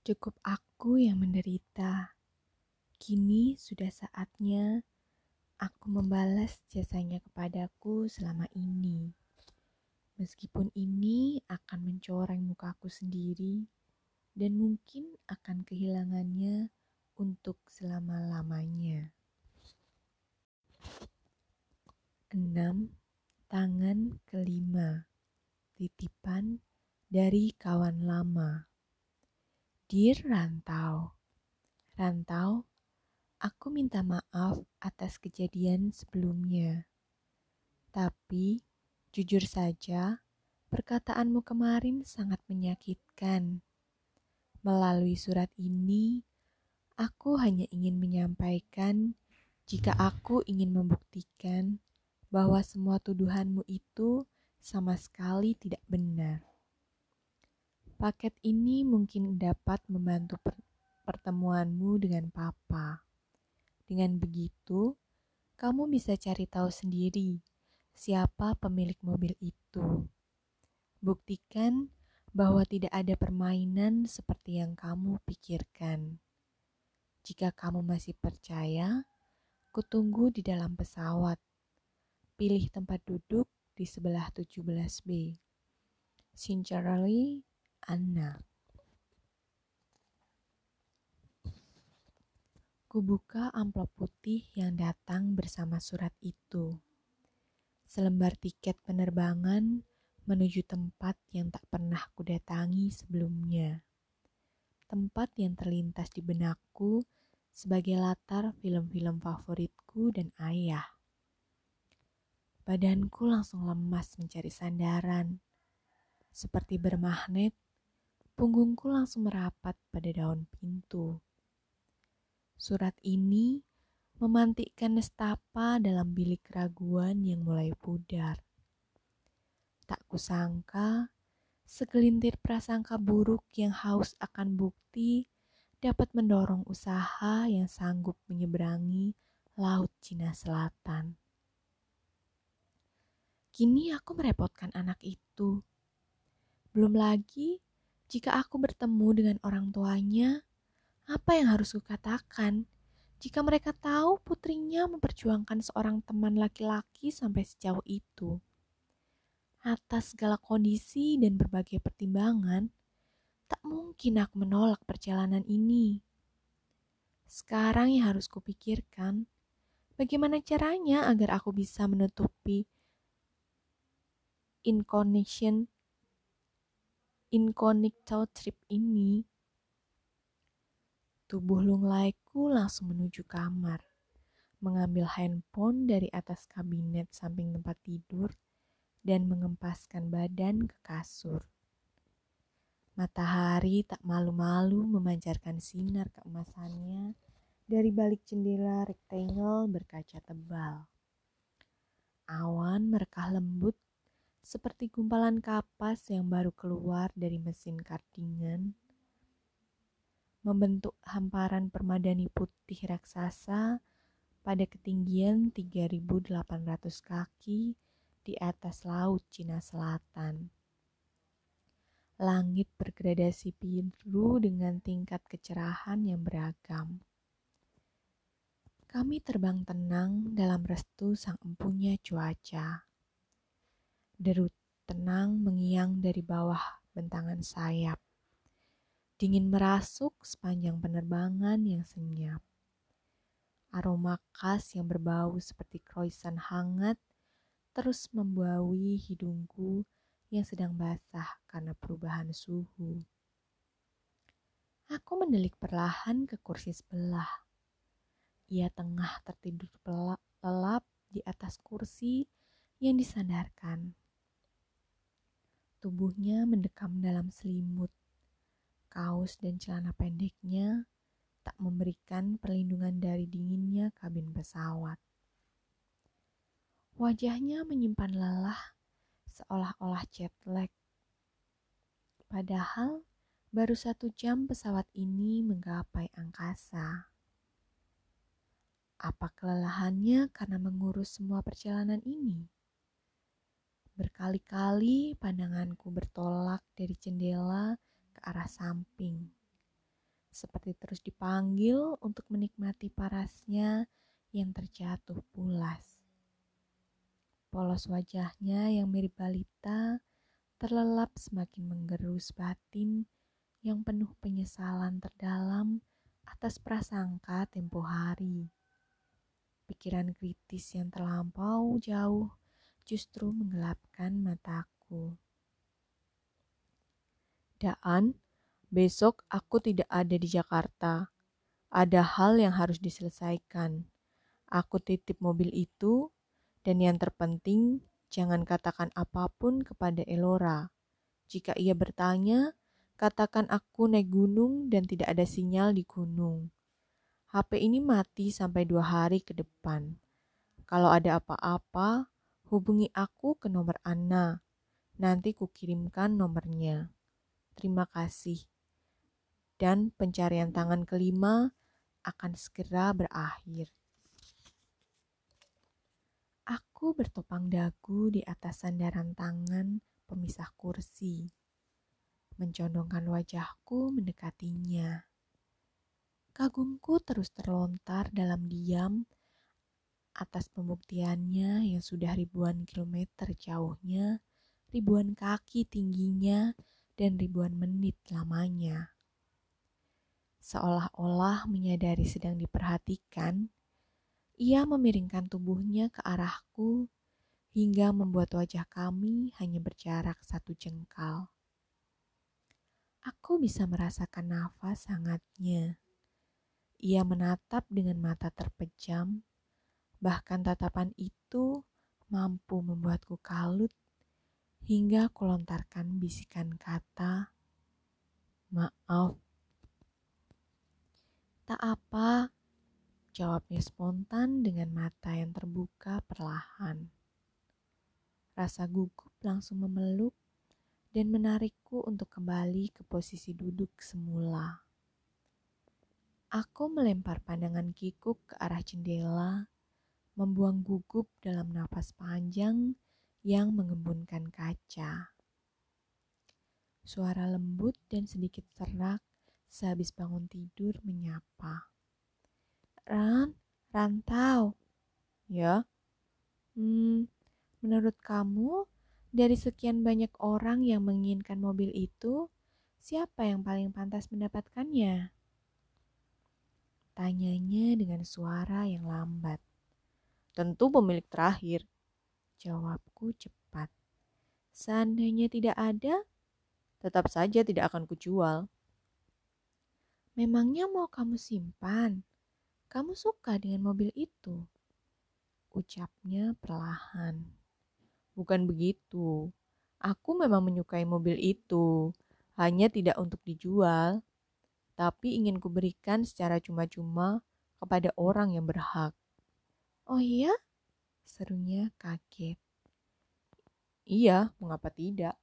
Cukup aku yang menderita. Kini sudah saatnya aku membalas jasanya kepadaku selama ini. Meskipun ini akan mencoreng mukaku sendiri dan mungkin akan kehilangannya untuk selama-lamanya. 6. Tangan kelima Titipan dari kawan lama Dear Rantau Rantau, aku minta maaf atas kejadian sebelumnya. Tapi, jujur saja, perkataanmu kemarin sangat menyakitkan. Melalui surat ini, aku hanya ingin menyampaikan jika aku ingin membuktikan bahwa semua tuduhanmu itu sama sekali tidak benar. Paket ini mungkin dapat membantu pertemuanmu dengan Papa. Dengan begitu, kamu bisa cari tahu sendiri siapa pemilik mobil itu. Buktikan bahwa tidak ada permainan seperti yang kamu pikirkan. Jika kamu masih percaya, kutunggu di dalam pesawat. Pilih tempat duduk di sebelah 17B. Sincerely, Anna. Kubuka amplop putih yang datang bersama surat itu. Selembar tiket penerbangan menuju tempat yang tak pernah kudatangi sebelumnya. Tempat yang terlintas di benakku sebagai latar film-film favoritku dan ayah. Badanku langsung lemas mencari sandaran. Seperti bermagnet, punggungku langsung merapat pada daun pintu. Surat ini memantikkan nestapa dalam bilik keraguan yang mulai pudar. Tak kusangka, segelintir prasangka buruk yang haus akan bukti dapat mendorong usaha yang sanggup menyeberangi Laut Cina Selatan. Kini aku merepotkan anak itu. Belum lagi jika aku bertemu dengan orang tuanya, apa yang harus kukatakan jika mereka tahu putrinya memperjuangkan seorang teman laki-laki sampai sejauh itu? Atas segala kondisi dan berbagai pertimbangan, tak mungkin aku menolak perjalanan ini. Sekarang yang harus kupikirkan, bagaimana caranya agar aku bisa menutupi inconnection incognito trip ini, tubuh lunglaiku langsung menuju kamar, mengambil handphone dari atas kabinet samping tempat tidur dan mengempaskan badan ke kasur. Matahari tak malu-malu memancarkan sinar keemasannya dari balik jendela rectangle berkaca tebal. Awan merekah lembut seperti gumpalan kapas yang baru keluar dari mesin kardingan, membentuk hamparan permadani putih raksasa pada ketinggian 3.800 kaki di atas laut Cina Selatan. Langit bergradasi biru dengan tingkat kecerahan yang beragam. Kami terbang tenang dalam restu sang empunya cuaca Derut tenang mengiang dari bawah bentangan sayap. Dingin merasuk sepanjang penerbangan yang senyap. Aroma khas yang berbau seperti kroisan hangat terus membaui hidungku yang sedang basah karena perubahan suhu. Aku mendelik perlahan ke kursi sebelah. Ia tengah tertidur lelap di atas kursi yang disandarkan. Tubuhnya mendekam dalam selimut. Kaos dan celana pendeknya tak memberikan perlindungan dari dinginnya kabin pesawat. Wajahnya menyimpan lelah seolah-olah jet lag. Padahal baru satu jam pesawat ini menggapai angkasa. Apa kelelahannya karena mengurus semua perjalanan ini? Berkali-kali pandanganku bertolak dari jendela ke arah samping. seperti terus dipanggil untuk menikmati parasnya yang terjatuh pulas. Polos wajahnya yang mirip balita terlelap semakin menggerus batin yang penuh penyesalan terdalam atas prasangka tempo hari. Pikiran kritis yang terlampau jauh justru menggelapkan mataku. Daan, besok aku tidak ada di Jakarta. Ada hal yang harus diselesaikan. Aku titip mobil itu, dan yang terpenting, jangan katakan apa pun kepada Elora. Jika ia bertanya, katakan aku naik gunung dan tidak ada sinyal di gunung. HP ini mati sampai dua hari ke depan. Kalau ada apa-apa, hubungi aku ke nomor Anna. Nanti kukirimkan nomornya. Terima kasih. Dan pencarian tangan kelima akan segera berakhir. Aku bertopang dagu di atas sandaran tangan pemisah kursi, mencondongkan wajahku mendekatinya. Kagumku terus terlontar dalam diam atas pembuktiannya yang sudah ribuan kilometer jauhnya, ribuan kaki tingginya, dan ribuan menit lamanya. Seolah-olah menyadari sedang diperhatikan, ia memiringkan tubuhnya ke arahku hingga membuat wajah kami hanya berjarak satu jengkal. Aku bisa merasakan nafas hangatnya. Ia menatap dengan mata terpejam, bahkan tatapan itu mampu membuatku kalut hingga kulontarkan bisikan kata, "Maaf." Tak apa, jawabnya spontan dengan mata yang terbuka perlahan. Rasa gugup langsung memeluk dan menarikku untuk kembali ke posisi duduk semula. Aku melempar pandangan kikuk ke arah jendela, membuang gugup dalam nafas panjang yang mengembunkan kaca. Suara lembut dan sedikit serak sehabis bangun tidur menyapa. Ran, rantau. Ya? Hmm, menurut kamu, dari sekian banyak orang yang menginginkan mobil itu, siapa yang paling pantas mendapatkannya? Tanyanya dengan suara yang lambat. Tentu pemilik terakhir. Jawabku cepat. Seandainya tidak ada, tetap saja tidak akan kujual. Memangnya mau kamu simpan? Kamu suka dengan mobil itu? Ucapnya perlahan. Bukan begitu. Aku memang menyukai mobil itu, hanya tidak untuk dijual, tapi ingin kuberikan secara cuma-cuma kepada orang yang berhak. Oh iya? Serunya kaget. Iya, mengapa tidak?